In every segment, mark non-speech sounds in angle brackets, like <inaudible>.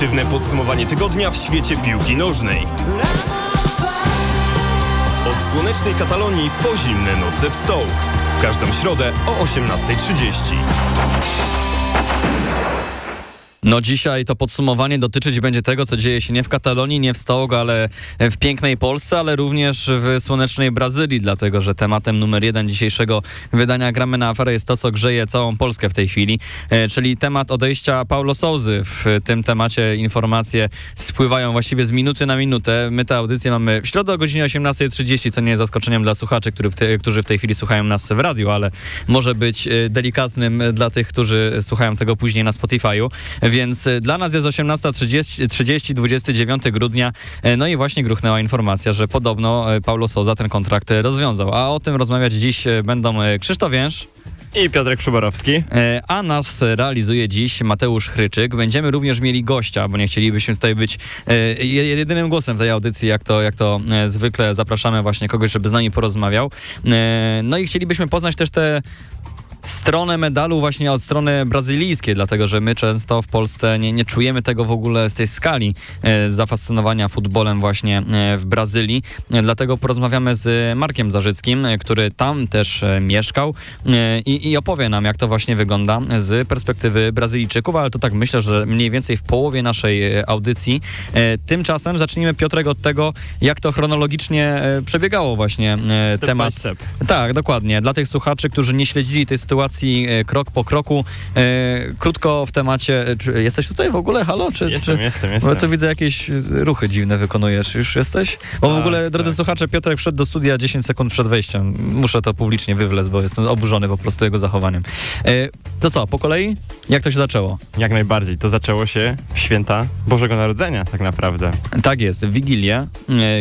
Obiektywne podsumowanie tygodnia w świecie piłki nożnej. Od słonecznej Katalonii po zimne noce w Stołk. W każdą środę o 18.30. No dzisiaj to podsumowanie dotyczyć będzie tego, co dzieje się nie w Katalonii, nie w Stołku, ale w pięknej Polsce, ale również w słonecznej Brazylii, dlatego że tematem numer jeden dzisiejszego wydania Gramy na aferę jest to, co grzeje całą Polskę w tej chwili, e, czyli temat odejścia Paulo Souzy. W tym temacie informacje spływają właściwie z minuty na minutę. My tę audycję mamy w środę o godzinie 18.30, co nie jest zaskoczeniem dla słuchaczy, którzy w, te, którzy w tej chwili słuchają nas w radiu, ale może być e, delikatnym dla tych, którzy słuchają tego później na Spotify'u. Więc y, dla nas jest 18.30, 30, 29 grudnia. E, no i właśnie gruchnęła informacja, że podobno e, Paulo Souza ten kontrakt e, rozwiązał. A o tym rozmawiać dziś będą Krzysztof Więż. I Piotrek Szuborowski. A nas realizuje dziś Mateusz Chryczyk. Będziemy również mieli gościa, bo nie chcielibyśmy tutaj być jedynym głosem w tej audycji, jak to, jak to zwykle zapraszamy właśnie kogoś, żeby z nami porozmawiał. No i chcielibyśmy poznać też te stronę medalu właśnie od strony brazylijskiej, dlatego że my często w Polsce nie, nie czujemy tego w ogóle z tej skali e, zafascynowania futbolem właśnie e, w Brazylii. E, dlatego porozmawiamy z Markiem Zarzyckim, e, który tam też e, mieszkał e, i, i opowie nam, jak to właśnie wygląda z perspektywy Brazylijczyków, ale to tak myślę, że mniej więcej w połowie naszej audycji. Tymczasem zacznijmy Piotrek od tego, jak to chronologicznie przebiegało właśnie temat. Step. Tak, dokładnie. Dla tych słuchaczy, którzy nie śledzili tej sytuacji e, krok po kroku. E, krótko w temacie. E, czy jesteś tutaj w ogóle? Halo? Czy, jestem, czy, jestem, jestem. Bo tu widzę jakieś ruchy dziwne wykonujesz. Już jesteś? Bo w Tak, ogóle, drodzy tak. słuchacze, Piotrek wszedł do studia 10 sekund przed wejściem. Muszę to publicznie wywlec, bo jestem oburzony po prostu jego zachowaniem. To co, po kolei? Jak to się zaczęło? Jak najbardziej. To zaczęło się w święta Bożego Narodzenia tak naprawdę. Tak jest, w Wigilię,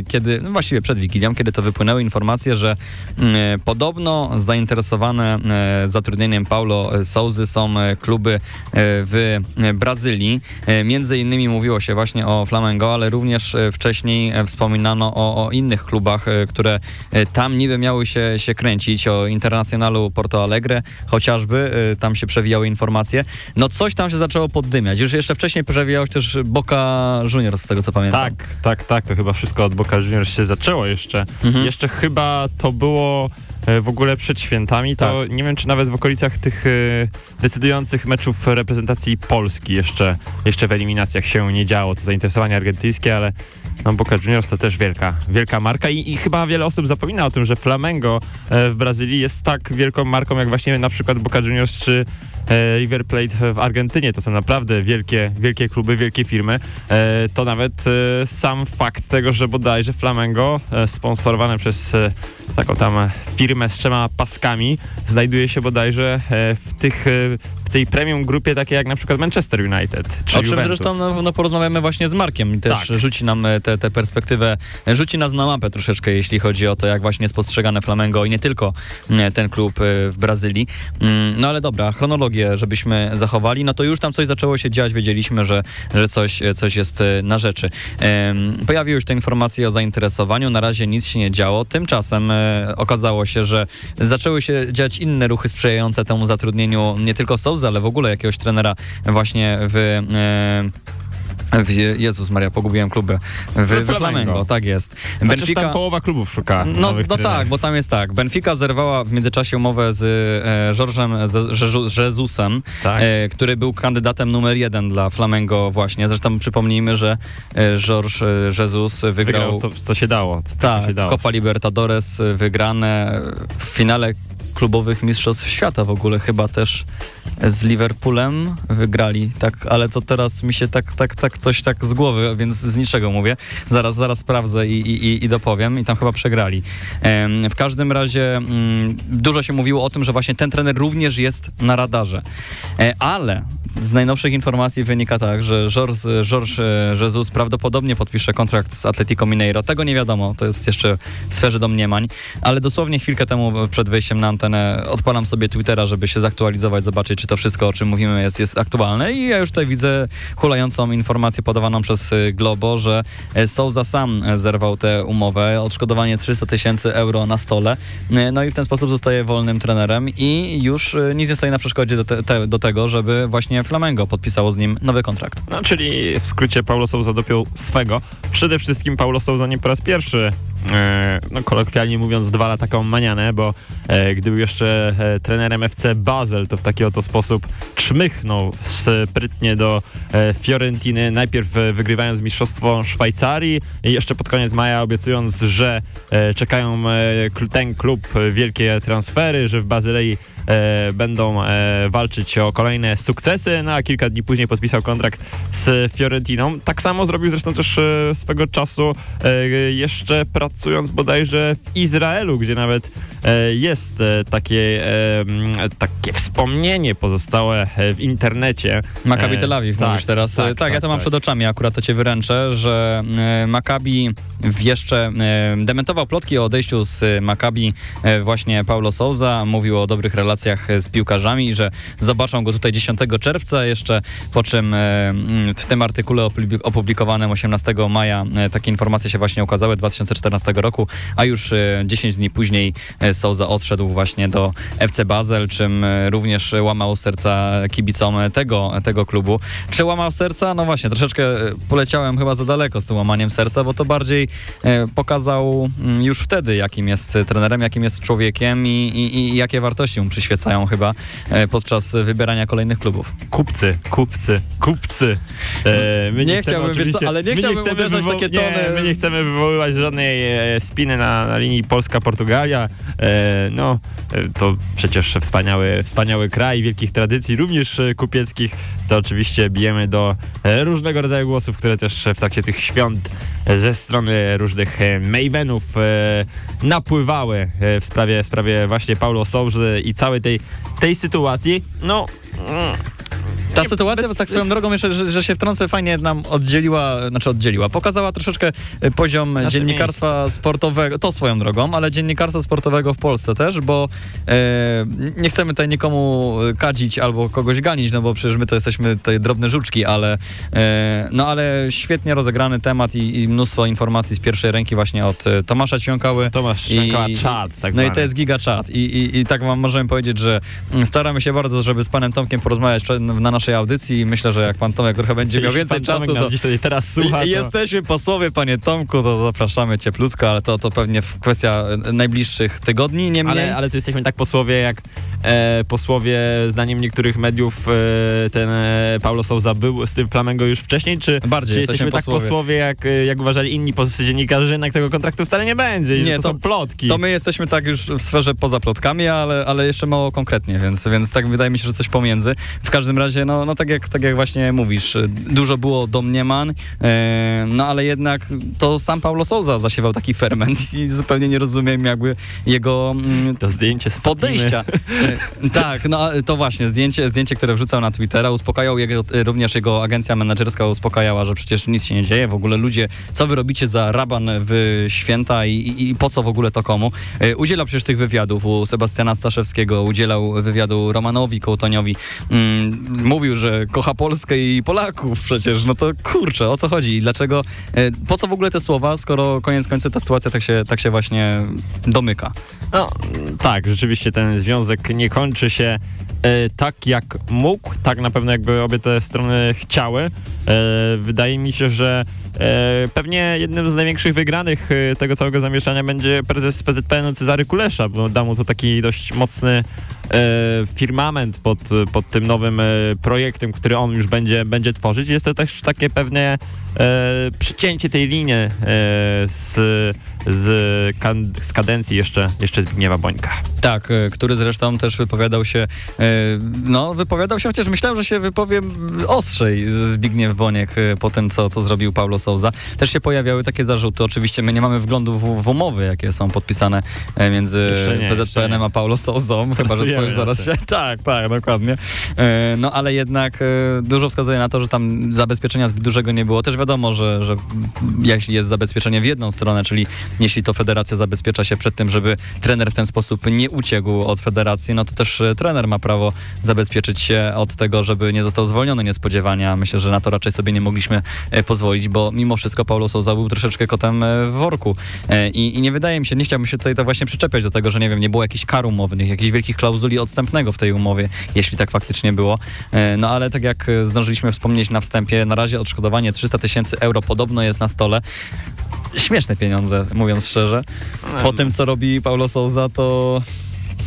kiedy, no właściwie przed Wigilią, kiedy to wypłynęły informacje, że podobno zainteresowane zatrudnieniem Paulo Souzy są e, kluby e, w Brazylii. E, między innymi mówiło się właśnie o Flamengo, ale również wcześniej wspominano o, o innych klubach, które tam niby miały się, się kręcić, o Internacjonalu Porto Alegre chociażby, tam się przewijały informacje. No coś tam się zaczęło poddymiać. Już jeszcze wcześniej przewijało się też Boca Juniors, z tego co pamiętam. Tak, tak, tak. To chyba wszystko od Boca Juniors się zaczęło jeszcze. Mhm. Jeszcze chyba to było w ogóle przed świętami, to Tak. nie wiem, czy nawet w okolicach tych e, decydujących meczów reprezentacji Polski jeszcze, jeszcze w eliminacjach się nie działo. To zainteresowanie argentyńskie, ale no Boca Juniors to też wielka, wielka marka i, i chyba wiele osób zapomina o tym, że Flamengo e, w Brazylii jest tak wielką marką jak właśnie na przykład Boca Juniors czy e, River Plate w Argentynie. To są naprawdę wielkie, wielkie kluby, wielkie firmy. E, to nawet e, sam fakt tego, że bodajże Flamengo e, sponsorowane przez e, taką tam firmę z trzema paskami znajduje się bodajże e, w tych e, w tej premium grupie takiej jak na przykład Manchester United czy O czym Juventus. zresztą no, no, porozmawiamy właśnie z Markiem też Tak. rzuci nam e, tę te, perspektywę, rzuci nas na mapę troszeczkę, jeśli chodzi o to, jak właśnie jest postrzegane Flamengo i nie tylko mm, ten klub e, w Brazylii. Mm, No ale dobra, chronologię, żebyśmy zachowali, no to już tam coś zaczęło się dziać, wiedzieliśmy, że, że coś, e, coś jest na rzeczy. Pojawiły się te informacje o zainteresowaniu, na razie nic się nie działo. Tymczasem okazało się, że zaczęły się dziać inne ruchy sprzyjające temu zatrudnieniu nie tylko Ale w ogóle jakiegoś trenera właśnie w... E, w Jezus Maria, pogubiłem kluby. W, w Flamengo. Flamengo, tak jest. Chociaż tam połowa klubów szuka No, no tak, bo tam jest tak. Benfica zerwała w międzyczasie umowę z e, Georgem Z- Jezu- Jezusem, Tak. e, który był kandydatem numer jeden dla Flamengo właśnie. Zresztą przypomnijmy, że e, George e, Jesus wygrał, Wygrał to, co się dało. Co tak, się dało. Copa Libertadores e, wygrane w finale klubowych mistrzostw świata w ogóle chyba też z Liverpoolem wygrali, tak, ale to teraz mi się tak, tak, tak coś tak z głowy, więc z niczego mówię. Zaraz, zaraz sprawdzę i, i, i- dopowiem i tam chyba przegrali. W każdym razie mm, dużo się mówiło o tym, że właśnie ten trener również jest na radarze. E, ale z najnowszych informacji wynika tak, że George, George e, Jesus prawdopodobnie podpisze kontrakt z Atletico Mineiro. Tego nie wiadomo, to jest jeszcze w sferze domniemań, ale dosłownie chwilkę temu przed wejściem na antenę odpalam sobie Twittera, żeby się zaktualizować, zobaczyć, czy to wszystko, o czym mówimy, jest, jest aktualne. I ja już tutaj widzę hulającą informację podawaną przez y, Globo, że e, Souza sam e, zerwał tę umowę, odszkodowanie 300 tysięcy euro na stole, E, no i w ten sposób zostaje wolnym trenerem i już e, nic nie stoi na przeszkodzie do, te, do tego, żeby właśnie właśnie Flamengo podpisało z nim nowy kontrakt. No, czyli w skrócie Paulo Souza dopiął swego. Przede wszystkim Paulo Souza nie po raz pierwszy, no kolokwialnie mówiąc, dwa lata taką manianę, bo e, gdy był jeszcze e, trenerem FC Basel, to w taki oto sposób czmychnął sprytnie do e, Fiorentiny, najpierw e, wygrywając mistrzostwo Szwajcarii i jeszcze pod koniec maja obiecując, że e, czekają e, ten klub e, wielkie transfery, że w Bazylei e, będą e, walczyć o kolejne sukcesy, no a kilka dni później podpisał kontrakt z Fiorentiną. Tak samo zrobił zresztą też e, swego czasu e, jeszcze pracując bodajże w Izraelu, gdzie nawet e, jest e, takie, e, takie wspomnienie pozostałe w internecie. Maccabi Tel Awiw tak, mówisz teraz. tak, Tak, tak, ja to mam tak. przed oczami, akurat to cię wyręczę, że Maccabi jeszcze dementował plotki o odejściu z Maccabi właśnie Paulo Souza, mówił o dobrych relacjach z piłkarzami, że zobaczą go tutaj 10 czerwca jeszcze, po czym w tym artykule opubli- opublikowanym 18 maja takie informacje się właśnie ukazały 2014 roku, a już e, 10 dni później e, Souza odszedł właśnie do FC Basel, czym e, również łamał serca kibicom tego, tego klubu. Czy łamał serca? No właśnie, troszeczkę e, poleciałem chyba za daleko z tym łamaniem serca, bo to bardziej e, pokazał mm, już wtedy, jakim jest trenerem, jakim jest człowiekiem i, i, i jakie wartości mu przyświecają chyba e, podczas wybierania kolejnych klubów. Kupcy, kupcy, kupcy. E, my Nie chcemy chciałbym, wiesz ale nie chciałbym chcemy uderzać takie Nie, tony. my nie chcemy wywoływać żadnej e, spiny na, na linii Polska-Portugalia. E, no, e, to przecież wspaniały, wspaniały kraj wielkich tradycji, również e, kupieckich. To oczywiście bijemy do różnego rodzaju głosów, które też w trakcie tych świąt ze strony różnych Mavenów napływały w sprawie, w sprawie właśnie Paulo Souzy i całej tej, tej sytuacji. No, mm, Ta sytuacja, bez- tak swoją drogą jeszcze, że, że się wtrącę, fajnie nam oddzieliła, znaczy oddzieliła, pokazała troszeczkę e, poziom Nasze dziennikarstwa sportowego, to swoją drogą, ale dziennikarstwa sportowego w Polsce też, bo e, nie chcemy tutaj nikomu kadzić albo kogoś ganić, no bo przecież my to jesteśmy tutaj drobne żuczki, ale e, no ale świetnie rozegrany temat i, i mnóstwo informacji z pierwszej ręki właśnie od e, Tomasza Ćwiąkały. Tomasz I- Szczękała czad, tak no i zwany. to jest giga chat. I, i, I tak wam możemy powiedzieć, że mm, staramy się bardzo, żeby z panem Tomkiem porozmawiać na naszej audycji i myślę, że jak pan Tomek trochę będzie miał Jeśli więcej pan Tomek czasu, to tutaj teraz słucha, i, to... jesteśmy posłowie, panie Tomku, to zapraszamy cieplutko, ale to, to pewnie kwestia e, najbliższych tygodni, niemniej... Ale, ale to jesteśmy tak posłowie, jak e, posłowie, zdaniem niektórych mediów, e, ten e, Paulo Souza był z tym Flamengo już wcześniej, czy, Bardziej czy jesteśmy jesteśmy tak posłowie. posłowie, jak, e, jak uważali inni polscy dziennikarze, że jednak tego kontraktu wcale nie będzie Nie, to, to- są plotki. To my jesteśmy tak już w sferze poza plotkami, ale, ale jeszcze mało konkretnie, więc, więc tak wydaje mi się, że coś pomiędzy. W każdym razie, no, no tak, jak, tak jak właśnie mówisz, dużo było domniemań, e, no ale jednak to sam Paulo Souza zasiewał taki ferment i zupełnie nie rozumiem jakby jego mm, To zdjęcie z podejścia. E, tak, no to właśnie, zdjęcie, zdjęcie, które wrzucał na Twittera, uspokajał jego, również jego agencja menedżerska uspokajała, że przecież nic się nie dzieje, w ogóle ludzie, co wy robicie za raban w święta i, i, i po co w ogóle to komu? E, Udzielał przecież tych wywiadów u Sebastiana Staszewskiego, udzielał wywiadu Romanowi Kołtoniowi, mm, mówił, że kocha Polskę i Polaków przecież, no to kurczę, o co chodzi i dlaczego, e, po co w ogóle te słowa, skoro koniec końców ta sytuacja tak się, tak się właśnie domyka? No tak, rzeczywiście ten związek nie kończy się e, tak jak mógł, tak na pewno jakby obie te strony chciały. E, wydaje mi się, że e, pewnie jednym z największych wygranych e, tego całego zamieszania będzie prezes PZPN Cezary Kulesza, bo da mu to taki dość mocny firmament pod, pod tym nowym projektem, który on już będzie, będzie tworzyć. Jest to też takie pewne przycięcie tej linii z, z, z kadencji jeszcze, jeszcze Zbigniewa Bońka. Tak, e, który zresztą też wypowiadał się, e, no wypowiadał się, chociaż myślałem, że się wypowiem ostrzej Zbigniew Boniek e, po tym, co, co zrobił Paulo Souza. Też się pojawiały takie zarzuty, oczywiście my nie mamy wglądu w, w umowy, jakie są podpisane między PZPN-em a Paulo Souzą, <laughs> chyba, że coś zaraz się... <laughs> Tak, tak, dokładnie. No ale jednak dużo wskazuje na to, że tam zabezpieczenia zbyt dużego nie było. Też wiadomo, że, że jeśli jest zabezpieczenie w jedną stronę, czyli jeśli to federacja zabezpiecza się przed tym, żeby trener w ten sposób nie uciekł od federacji, no to też e, trener ma prawo zabezpieczyć się od tego, żeby nie został zwolniony niespodziewanie. Myślę, że na to raczej sobie nie mogliśmy e, pozwolić, bo mimo wszystko Paulo Souza był troszeczkę kotem e, w worku. I, I nie wydaje mi się, nie chciałbym się tutaj tak właśnie przyczepiać do tego, że nie wiem, nie było jakichś kar umownych, jakichś wielkich klauzuli odstępnego w tej umowie, jeśli tak faktycznie było. No ale tak jak zdążyliśmy wspomnieć na wstępie, na razie odszkodowanie 300 tysięcy euro podobno jest na stole. Śmieszne pieniądze, mówiąc szczerze. Po tym, co robi Paulo Souza, to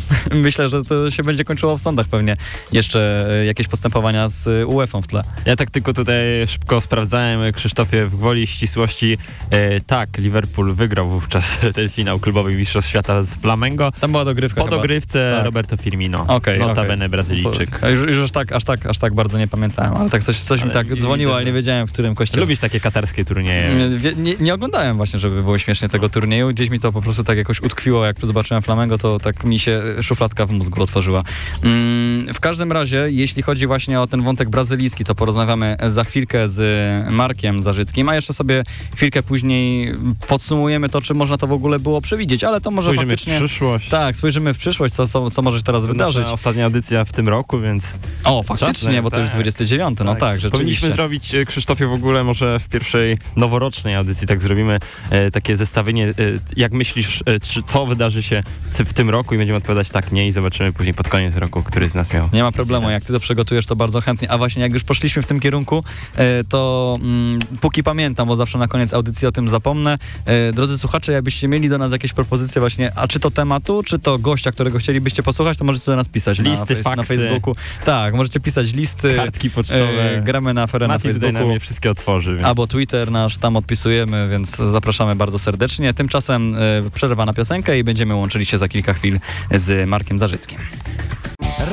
<laughs> myślę, że to się będzie kończyło w sądach pewnie. Jeszcze e, jakieś postępowania z e, UEFA w tle. Ja tak tylko tutaj szybko sprawdzałem, e, Krzysztofie, w gwoli ścisłości. E, tak, Liverpool wygrał wówczas <laughs> ten finał klubowy Mistrzostw Świata z Flamengo. Tam była dogrywka Po chyba. dogrywce Tak. Roberto Firmino, Okej, notabene okej. Brazylijczyk. Już, już aż, tak, aż, tak, aż tak bardzo nie pamiętałem, ale tak coś, coś mi Ale tak widzę, dzwoniło, ale nie wiedziałem, w którym kościele. Lubisz takie katarskie turnieje? Nie, nie, nie oglądałem właśnie, żeby było śmiesznie tego turnieju. Gdzieś mi to po prostu tak jakoś utkwiło, jak zobaczyłem Flamengo, to tak mi się szufladka w mózgu otworzyła. Mm, w każdym razie, jeśli chodzi właśnie o ten wątek brazylijski, to porozmawiamy za chwilkę z Markiem Zarzyckim, a jeszcze sobie chwilkę później podsumujemy to, czy można to w ogóle było przewidzieć, ale to może Spojrzymy faktycznie... w przyszłość. Tak, spojrzymy w przyszłość, co, co, co może się teraz wydarzyć. Ostatnia audycja w tym roku, więc O, faktycznie, bo to już tak. 29, no tak, rzeczywiście. Powinniśmy zrobić, e, Krzysztofie, w ogóle może w pierwszej noworocznej audycji tak zrobimy e, takie zestawienie, e, jak myślisz, e, czy, co wydarzy się w tym roku i będziemy odpowiadać tak, nie i zobaczymy później pod koniec roku, który z nas miał. Nie ma problemu, jak ty to przygotujesz, to bardzo chętnie. A właśnie, jak już poszliśmy w tym kierunku, e, to mm, póki pamiętam, bo zawsze na koniec audycji o tym zapomnę, e, drodzy słuchacze, jakbyście mieli do nas jakieś propozycje właśnie, a czy to tematu, czy to gościa, którego chcielibyście posłuchać, to możecie do nas pisać Listy, na, fejs- na faksy. Facebooku. Tak, możecie pisać listy, Kartki pocztowe. e, gramy na aferę na Mati Facebooku. nam wszystkie otworzy. Więc... Albo Twitter nasz, tam odpisujemy, więc zapraszamy bardzo serdecznie. Tymczasem przerwa na piosenkę i będziemy łączyli się za kilka chwil z Markiem Zarzyckim.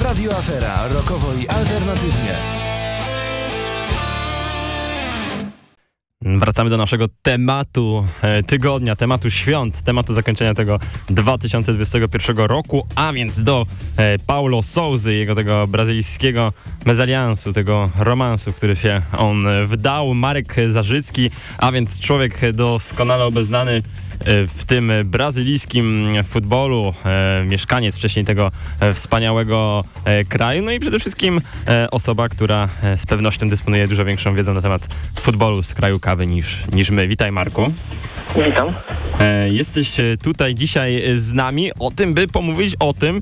Radio Afera, rokowo i alternatywnie. Wracamy do naszego tematu e, tygodnia, tematu świąt, tematu zakończenia tego 2021 roku, a więc do e, Paulo Souzy, jego tego brazylijskiego mezaliansu, tego romansu, w który się on e, wdał. Marek Zarzycki, a więc człowiek doskonale obeznany w tym brazylijskim futbolu, e, mieszkaniec wcześniej tego e, wspaniałego e, kraju, no i przede wszystkim e, osoba, która e, z pewnością dysponuje dużo większą wiedzą na temat futbolu z kraju kawy niż, niż my. Witaj Marku. Witam. E, jesteś e, tutaj dzisiaj e, z nami o tym, by pomówić o tym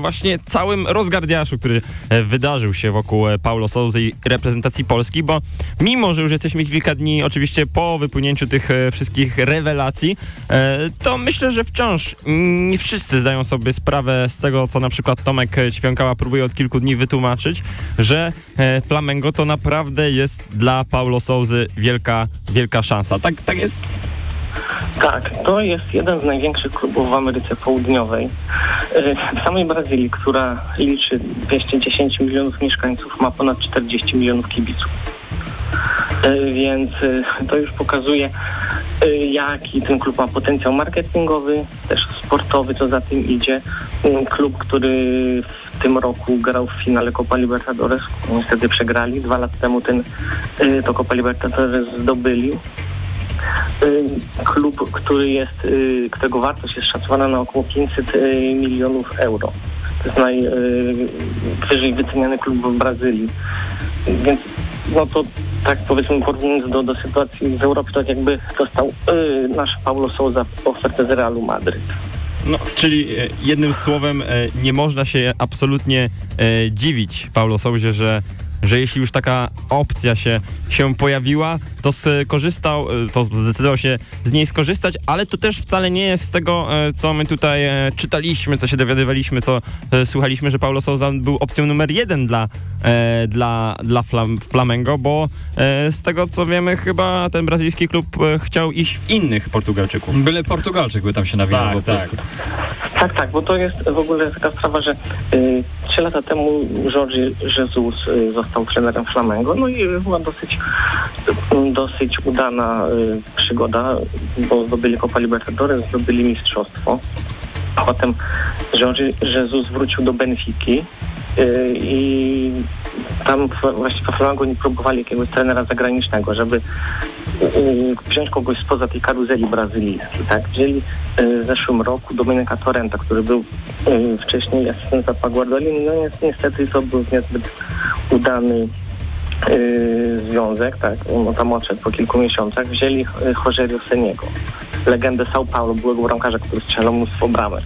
właśnie całym rozgardiaszu, który wydarzył się wokół Paulo Souzy i reprezentacji Polski, bo mimo, że już jesteśmy kilka dni oczywiście po wypłynięciu tych wszystkich rewelacji, to myślę, że wciąż nie wszyscy zdają sobie sprawę z tego, co na przykład Tomek Ćwiąkała próbuje od kilku dni wytłumaczyć, że Flamengo to naprawdę jest dla Paulo Souzy wielka, wielka szansa. Tak, tak jest? Tak, to jest jeden z największych klubów w Ameryce Południowej. E, W samej Brazylii, która liczy 210 milionów mieszkańców, ma ponad 40 milionów kibiców. E, Więc e, to już pokazuje, jaki ten klub ma potencjał marketingowy, też sportowy, co za tym idzie. Klub, który w tym roku grał w finale Copa Libertadores, niestety przegrali. Dwa lata temu ten, to Copa Libertadores zdobyli. Y, klub, który jest, y, którego wartość jest szacowana na około 500 y, milionów euro. To jest najwyżej wyceniany klub w Brazylii. Więc no to tak powiedzmy porównując do, do sytuacji w Europie, to jakby dostał nasz Paulo Souza ofertę z Realu Madryt. No, czyli e, jednym słowem e, nie można się absolutnie e, dziwić Paulo Souzie, że, że jeśli już taka opcja się, się pojawiła, to skorzystał, e, to zdecydował się z niej skorzystać, ale to też wcale nie jest z tego, e, co my tutaj e, czytaliśmy, co się dowiadywaliśmy, co słuchaliśmy, że Paulo Souza był opcją numer jeden dla, dla, dla Flam, Flamengo, bo z tego co wiemy, chyba ten brazylijski klub chciał iść w innych Portugalczyków. Byle Portugalczyk by tam się nawinął Tak, po tak. prostu. Tak, tak, bo to jest w ogóle taka sprawa, że y, trzy lata temu Jorge Jesus y, został trenerem Flamengo, no i była dosyć, y, dosyć udana y, przygoda, bo zdobyli Copa Libertadores, zdobyli mistrzostwo. Potem Jorge Jesus wrócił do Benfiki y, i tam właśnie w Flamengo nie próbowali jakiegoś trenera zagranicznego, żeby wziąć kogoś spoza tej karuzeli brazylijskiej, tak? Wzięli y, w zeszłym roku Dominika Torrenta, który był y, wcześniej asystentem Guardoli, no ni- niestety to był niezbyt udany yy, związek, tak, on tam odszedł po kilku miesiącach, wzięli Rogerio Seniego, legendę São Paulo, byłego bramkarza, który strzelał mnóstwo bramek.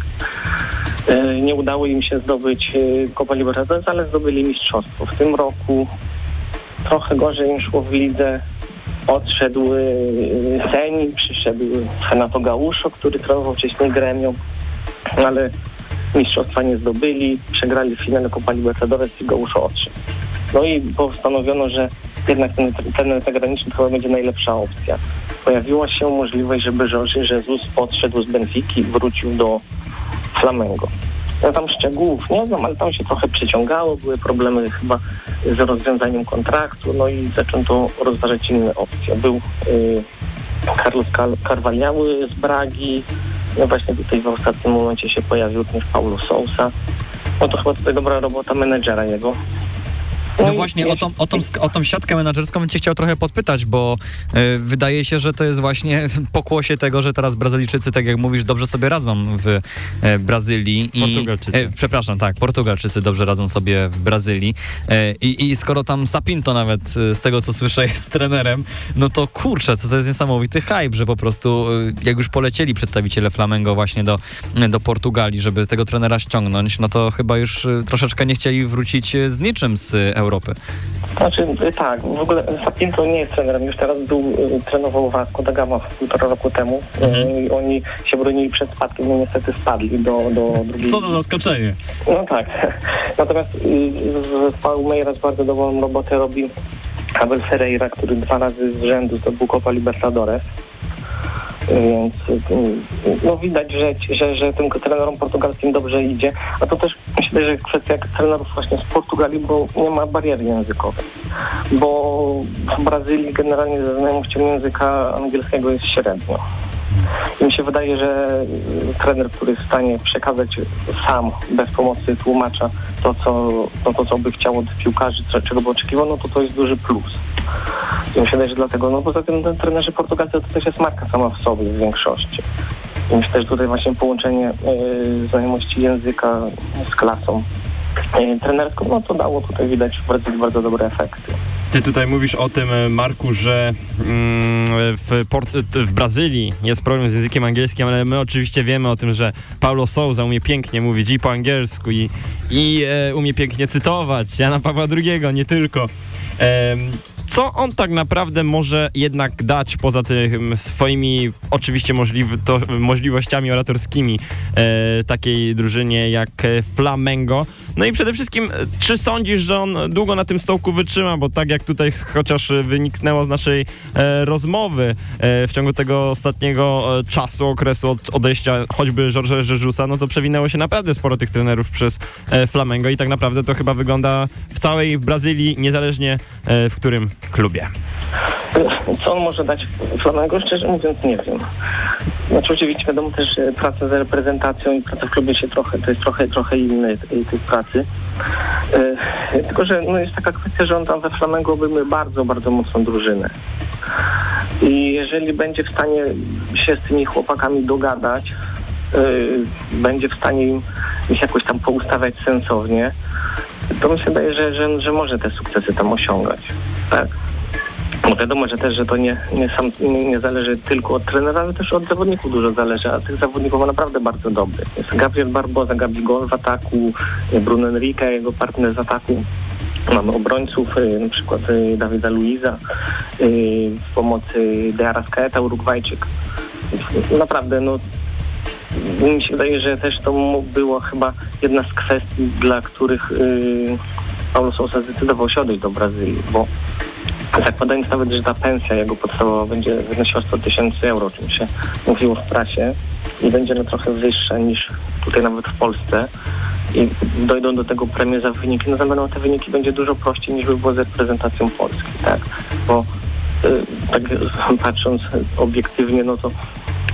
Yy, nie udało im się zdobyć Copa Libertadores, ale zdobyli mistrzostwo. W tym roku trochę gorzej im szło w lidze. Odszedł Seni, przyszedł Renato Gauszo, który trenował wcześniej Gremią, ale mistrzostwa nie zdobyli, przegrali w finale Copa Libertadores i Gauszo odszedł. No i postanowiono, że jednak ten trener zagraniczny chyba będzie najlepsza opcja. Pojawiła się możliwość, żeby Jorge Jesus odszedł z Benfiki i wrócił do Flamengo. Ja tam szczegółów nie znam, ale tam się trochę przyciągało, były problemy chyba z rozwiązaniem kontraktu, no i zaczęto rozważać inne opcje. Był y, Carlos Carvalhały z Bragi, no właśnie tutaj w ostatnim momencie się pojawił również Paulo Sousa. No to chyba tutaj dobra robota menedżera jego. No właśnie, o tą, o, tą, o tą siatkę menedżerską bym cię chciał trochę podpytać, bo e, wydaje się, że to jest właśnie <laughs> pokłosie tego, że teraz Brazylijczycy, tak jak mówisz, dobrze sobie radzą w e, Brazylii. I, Portugalczycy. E, przepraszam, tak, Portugalczycy dobrze radzą sobie w Brazylii. E, i, I skoro tam Sapinto nawet, z tego co słyszę, <laughs> jest trenerem, no to kurczę, to, to jest niesamowity hype, że po prostu jak już polecieli przedstawiciele Flamengo właśnie do, do Portugalii, żeby tego trenera ściągnąć, no to chyba już troszeczkę nie chcieli wrócić z niczym z e, Europy. Znaczy, y, tak, w ogóle Sapinto nie jest trenerem, już teraz był, y, trenował Vasco da Gama półtora roku temu y, i oni się bronili przed spadkiem, no niestety spadli do, do drugiej... Co to zaskoczenie. No tak, <laughs> natomiast y, z Palmeiras bardzo dobrą robotę robi Abel Ferreira, który dwa razy z rzędu zdobył Copa Libertadores. Więc no widać, że, że, że tym trenerom portugalskim dobrze idzie. A to też myślę, że kwestia trenerów właśnie z Portugalii, bo nie ma bariery językowej. Bo w Brazylii generalnie ze znajomością języka angielskiego jest średnio. I mi się wydaje, że trener, który jest w stanie przekazać sam, bez pomocy tłumacza, to, co, to, to, co by chciał od piłkarzy, co, czego by oczekiwał, no to to jest duży plus. I mi się wydaje, że dlatego, no poza tym ten trenerzy portugalscy to też jest marka sama w sobie w większości. Myślę, że tutaj właśnie połączenie y, znajomości języka z klasą y, trenerską, no to dało tutaj widać Brazylii bardzo dobre efekty. Ty tutaj mówisz o tym, e, Marku, że mm, w, w Brazylii jest problem z językiem angielskim, ale my oczywiście wiemy o tym, że Paulo Souza umie pięknie mówić i po angielsku i, i e, umie pięknie cytować Jana Pawła II, nie tylko. Em, co on tak naprawdę może jednak dać poza tym swoimi oczywiście możliwy, to, możliwościami oratorskimi e, takiej drużynie jak Flamengo? No i przede wszystkim, e, czy sądzisz, że on długo na tym stołku wytrzyma? Bo tak jak tutaj chociaż wyniknęło z naszej e, rozmowy e, w ciągu tego ostatniego e, czasu, okresu od odejścia choćby Jorge Jesusa, no to przewinęło się naprawdę sporo tych trenerów przez e, Flamengo i tak naprawdę to chyba wygląda w całej w Brazylii, niezależnie e, w którym klubie. Co on może dać Flamengo? Szczerze mówiąc nie wiem. Znaczy oczywiście wiadomo też, że praca z reprezentacją i praca w klubie się trochę, to jest trochę, trochę inny tej, tej pracy. E, tylko, że no jest taka kwestia, że on tam we Flamengo obejmuje bardzo, bardzo mocną drużynę. I jeżeli będzie w stanie się z tymi chłopakami dogadać, e, będzie w stanie im ich jakoś tam poustawiać sensownie, to mi się wydaje, że, że, że może te sukcesy tam osiągać. Tak. Bo wiadomo, że też, że to nie, nie, sam, nie, nie zależy tylko od trenera, ale też od zawodników dużo zależy, a tych zawodników ma naprawdę bardzo dobrych. Jest Gabriel Barboza, Gabigol w ataku, Bruno Enrique, jego partner z ataku. Mamy obrońców, y, na przykład y, Dawida Luiza, y, w pomocy Deara Skaeta, Urugwajczyk. Naprawdę, no mi się wydaje, że też to było chyba jedna z kwestii, dla których Paulo Sousa zdecydował się odejść do Brazylii, bo zakładając nawet, że ta pensja jego podstawowa będzie wynosiła 100 tysięcy euro, o czym się mówiło w prasie i będzie no trochę wyższa niż tutaj nawet w Polsce i dojdą do tego premie za wyniki, no to będą te wyniki będzie dużo prościej niż by było z reprezentacją Polski, tak? Bo y, tak patrząc obiektywnie, no to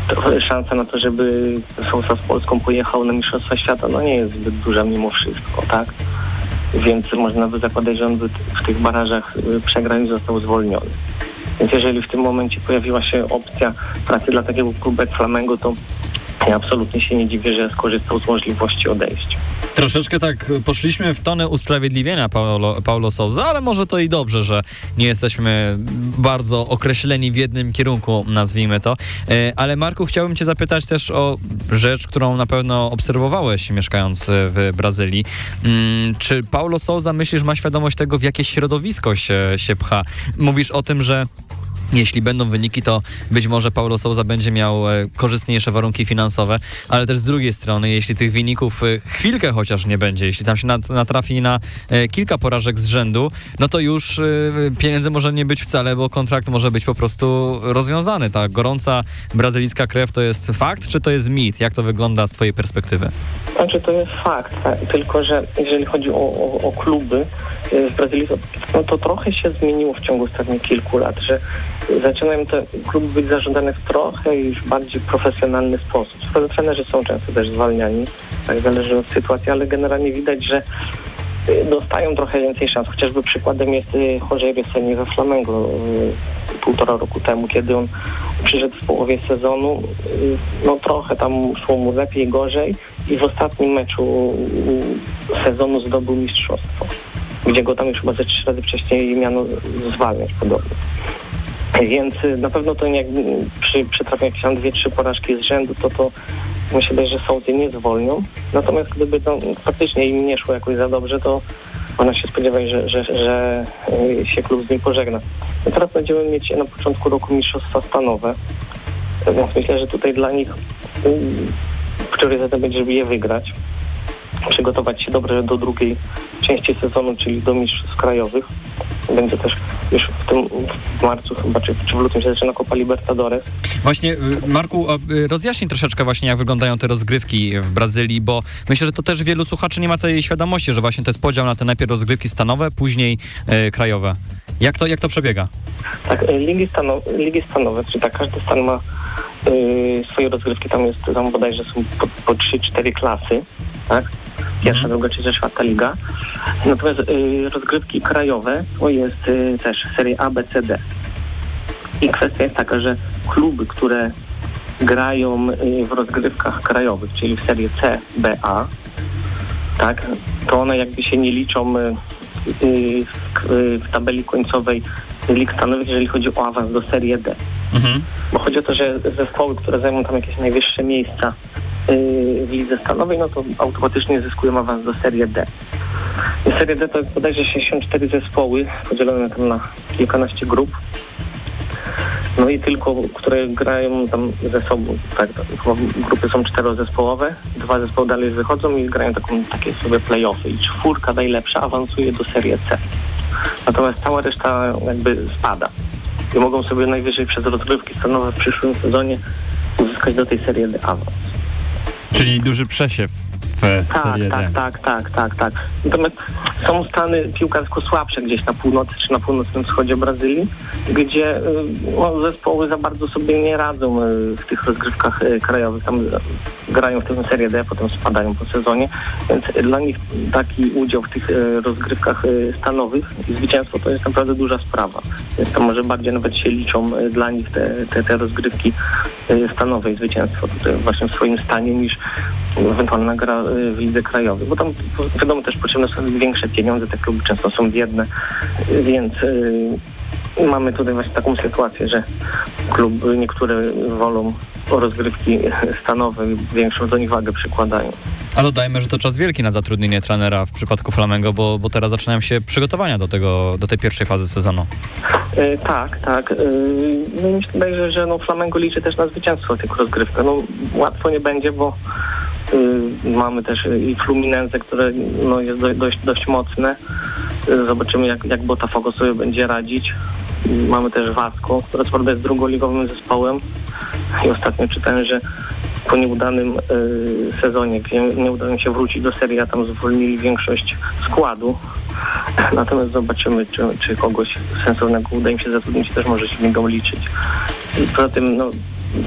to szansa na to, żeby Sousa z Polską pojechał na Mistrzostwa Świata, no nie jest zbyt duża mimo wszystko, tak? Więc można by zakładać, że on w tych barażach y, przegrał i został zwolniony. Więc jeżeli w tym momencie pojawiła się opcja pracy dla takiego klubu jak Flamengo, to ja absolutnie się nie dziwię, że skorzystał z możliwości odejścia. Troszeczkę tak poszliśmy w tonę usprawiedliwienia Paulo, Paulo Souza, ale może to i dobrze, że nie jesteśmy bardzo określeni w jednym kierunku, nazwijmy to. E, ale Marku, chciałbym cię zapytać też o rzecz, którą na pewno obserwowałeś mieszkając w Brazylii. Mm, czy Paulo Souza myślisz, ma świadomość tego, w jakie środowisko się, się pcha? Mówisz o tym, że jeśli będą wyniki, to być może Paulo Souza będzie miał e, korzystniejsze warunki finansowe, ale też z drugiej strony, jeśli tych wyników e, chwilkę chociaż nie będzie, jeśli tam się natrafi na e, kilka porażek z rzędu, no to już pieniędzy może nie być wcale, bo kontrakt może być po prostu rozwiązany. Ta gorąca brazylijska krew to jest fakt, czy to jest mit? Jak to wygląda z twojej perspektywy? Znaczy to jest fakt, tak? tylko że jeżeli chodzi o, o, o kluby w Brazylii, no to trochę się zmieniło w ciągu ostatnich kilku lat, że zaczynają te kluby być zarządzane w trochę już bardziej profesjonalny sposób. Trenerzy są często też zwalniani, tak zależy od sytuacji, ale generalnie widać, że y, dostają trochę więcej szans. Chociażby przykładem jest y, Jose Rieseni we Flamengo y, półtora roku temu, kiedy on przyszedł w połowie sezonu. No trochę tam szło mu lepiej, gorzej i w ostatnim meczu sezonu zdobył mistrzostwo, gdzie go tam już chyba ze trzy razy wcześniej miano zwalniać podobnie. Więc na pewno to jak przy przytrafieniu jakieś tam dwie, trzy porażki z rzędu, to to myślę, że sądy nie zwolnią. Natomiast gdyby to faktycznie im nie szło jakoś za dobrze, to ona się spodziewa, że, że, że y, się klub z nim pożegna. No teraz będziemy mieć na początku roku mistrzostwa stanowe, więc myślę, że tutaj dla nich priorytetem będzie, żeby je wygrać, przygotować się dobrze do drugiej części sezonu, czyli do mistrzostw krajowych. Będzie też już w tym w marcu chyba, czy, czy w lutym się zaczyna Copa Libertadores. Właśnie, y, Marku, y, rozjaśnij troszeczkę właśnie, jak wyglądają te rozgrywki w Brazylii, bo myślę, że to też wielu słuchaczy nie ma tej świadomości, że właśnie to jest podział na te najpierw rozgrywki stanowe, później e, krajowe. Jak to, jak to przebiega? Tak, ligi, stano, ligi stanowe, czyli tak, każdy stan ma y, swoje rozgrywki, tam jest, tam bodajże są po, po 3-4 klasy, tak? Pierwsza, mhm. druga, trzecia, czwarta liga. Natomiast y, rozgrywki krajowe to jest y, też seria A, B, C, D. I kwestia jest taka, że kluby, które grają y, w rozgrywkach krajowych, czyli w serii C, B, A, tak, to one jakby się nie liczą y, y, w, y, w tabeli końcowej lig stanowych, jeżeli chodzi o awans do serii D. Mhm. Bo chodzi o to, że zespoły, które zajmą tam jakieś najwyższe miejsca w lidze stanowej, no to automatycznie zyskują awans do serii D. I seria D to bodajże 64 zespoły podzielone tam na kilkanaście grup. No i tylko, które grają tam ze sobą, tak, grupy są czterozespołowe, dwa zespoły dalej wychodzą i grają taką, takie sobie play-offy i czwórka najlepsza awansuje do serii C. Natomiast cała reszta jakby spada i mogą sobie najwyżej przez rozgrywki stanowe w przyszłym sezonie uzyskać do tej serii D awans. Czyli duży przesiew w tak, Serie tak, tak, tak, tak, tak. Natomiast są stany piłkarsko słabsze gdzieś na północy czy na północnym wschodzie Brazylii, gdzie y, no, zespoły za bardzo sobie nie radzą y, w tych rozgrywkach krajowych. Tam grają w tym Serie D, potem spadają po sezonie, więc dla nich taki udział w tych rozgrywkach stanowych i zwycięstwo to jest naprawdę duża sprawa. Więc to może bardziej nawet się liczą dla nich te, te, te rozgrywki stanowe i zwycięstwo tutaj właśnie w swoim stanie niż ewentualna gra w lidze krajowej, bo tam wiadomo też potrzebne są większe pieniądze, te kluby często są biedne, więc y, mamy tutaj właśnie taką sytuację, że kluby niektóre wolą rozgrywki stanowe, większą do nich wagę przykładają. Ale dodajmy, że to czas wielki na zatrudnienie trenera w przypadku Flamengo, bo, bo teraz zaczynają się przygotowania do, tego, do tej pierwszej fazy sezonu. Tak, tak. E, no myślę, że, że no, Flamengo liczy też na zwycięstwo tych rozgrywek. No, łatwo nie będzie, bo Y, mamy też i Fluminense, które no, jest dość, dość mocne. Zobaczymy, jak, jak Botafogo sobie będzie radzić. Mamy też Vasco, które co jest drugoligowym zespołem. I ostatnio czytałem, że po nieudanym y, sezonie, gdzie nie udało się wrócić do serii, a tam zwolnili większość składu. <laughs> Natomiast zobaczymy, czy, czy kogoś sensownego uda im się zatrudnić, też może się niego liczyć. I poza tym, no,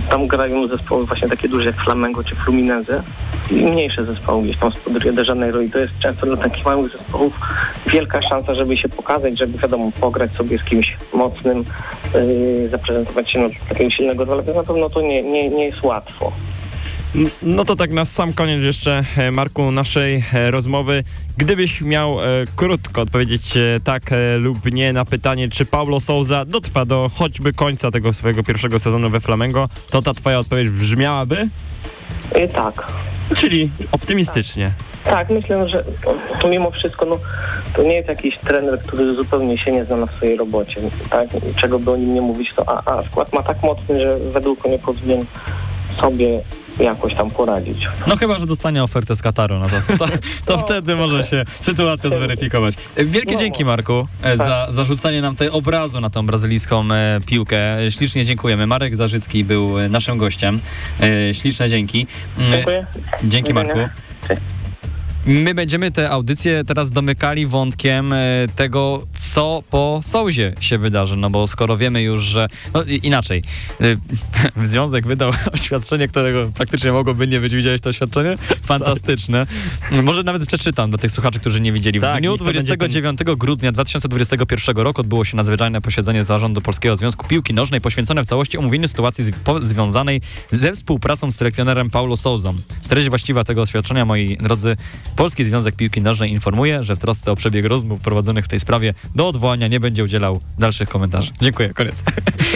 tam grają zespoły właśnie takie duże jak Flamengo czy Fluminense i mniejsze zespoły gdzieś tam spod Rio de Janeiro i to jest często dla takich małych zespołów wielka szansa, żeby się pokazać, żeby wiadomo, pograć sobie z kimś mocnym, yy, zaprezentować się na takiego silnego rywala, na pewno to nie, nie, nie jest łatwo. No to tak na sam koniec jeszcze, e, Marku, naszej e, rozmowy. Gdybyś miał e, krótko odpowiedzieć e, tak e, lub nie na pytanie, czy Paulo Souza dotrwa do choćby końca tego swojego pierwszego sezonu we Flamengo, to ta twoja odpowiedź brzmiałaby? Y, tak. Czyli optymistycznie. Tak, myślę, że to, to mimo wszystko no, to nie jest jakiś trener, który zupełnie się nie zna na swojej robocie. Tak? Czego by o nim nie mówić, to a, a skład ma tak mocny, że według mnie powinien sobie jakoś tam poradzić. No chyba, że dostanie ofertę z Kataru, no to, to, to wtedy może się sytuacja zweryfikować. Wielkie No, dzięki Marku e, za, za rzucenie nam tej obrazu na tą brazylijską e, piłkę. E, Ślicznie dziękujemy. Marek Zarzycki był naszym gościem. Śliczne dzięki. Mm, Dziękuję. Dzięki. Marku. My będziemy tę audycję teraz domykali wątkiem tego, co po Souzie się wydarzy, no bo skoro wiemy już, że... No inaczej, e, <laughs> Związek wydał <laughs> oświadczenie, którego praktycznie mogłoby nie być. Widziałeś to oświadczenie? Fantastyczne. Może nawet przeczytam dla tych słuchaczy, którzy nie widzieli. W Tak, dniu niech to będzie 29 grudnia 2021 roku odbyło się nadzwyczajne posiedzenie Zarządu Polskiego Związku Piłki Nożnej poświęcone w całości omówieniu sytuacji z, po, związanej ze współpracą z selekcjonerem Paulo Souzą. Treść właściwa tego oświadczenia, moi drodzy, Polski Związek Piłki Nożnej informuje, że w trosce o przebieg rozmów prowadzonych w tej sprawie do odwołania nie będzie udzielał dalszych komentarzy. Dziękuję, koniec.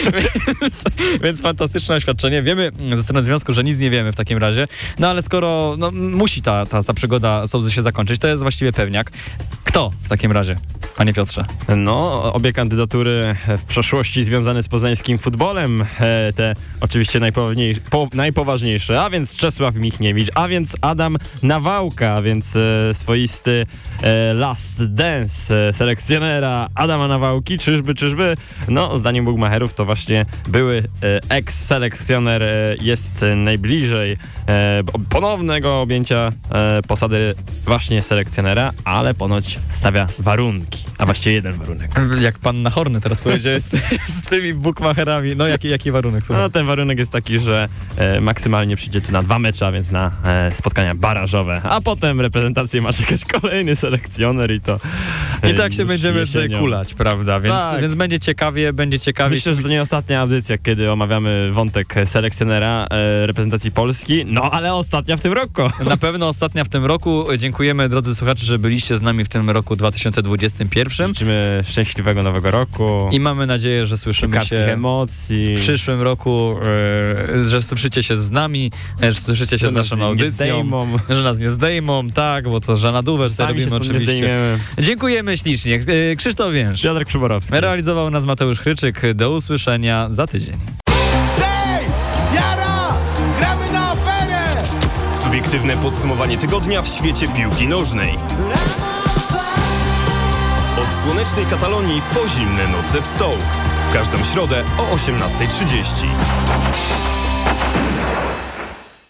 <laughs> więc, więc fantastyczne oświadczenie. Wiemy ze strony związku, że nic nie wiemy w takim razie, no ale skoro no, musi ta, ta, ta przygoda Souzy się zakończyć, to jest właściwie pewniak. Kto w takim razie, panie Piotrze? No, obie kandydatury w przeszłości związane z poznańskim futbolem, e, te oczywiście po, najpoważniejsze, a więc Czesław Michniewicz, a więc Adam Nawałka, a więc e, swoisty e, last dance e, Adama Nawałki, czyżby, czyżby? No, zdaniem Bugmacherów to właśnie były e, ex-selekcjoner e, jest najbliżej ponownego objęcia e, posady właśnie selekcjonera, ale ponoć stawia warunki, a właściwie jeden warunek. Jak pan na Horny teraz powiedziałeś z, <laughs> z tymi bukmacherami. No jaki, jaki warunek? Słuchaj. No ten warunek jest taki, że e, maksymalnie przyjdzie tu na dwa mecze, a więc na e, spotkania barażowe, a potem reprezentację ma czekać kolejny selekcjoner i to e, I tak się będziemy jesienią. kulać, prawda? Więc, Tak. więc będzie ciekawie, będzie ciekawie. Myślę, że to nie ostatnia audycja, kiedy omawiamy wątek selekcjonera e, reprezentacji Polski, no ale ostatnia w tym roku. Na pewno ostatnia w tym roku. Dziękujemy drodzy słuchacze, że byliście z nami w tym roku 2021 Życzymy szczęśliwego nowego roku, i mamy nadzieję, że słyszymy się emocji, w przyszłym roku, e, że słyszycie się z nami, e, że słyszycie się że z nas naszą nie audycją, zdejmą. że nas nie zdejmą, tak, bo to żana duwer Sami się robimy oczywiście. Dziękujemy ślicznie. E, Krzysztof Więż. Piotrek Przyborowski. Realizował nas Mateusz Chryczyk. Do usłyszenia za tydzień. Subiektywne podsumowanie tygodnia w świecie piłki nożnej. Od słonecznej Katalonii po zimne noce w Stołk. W każdą środę o 18.30.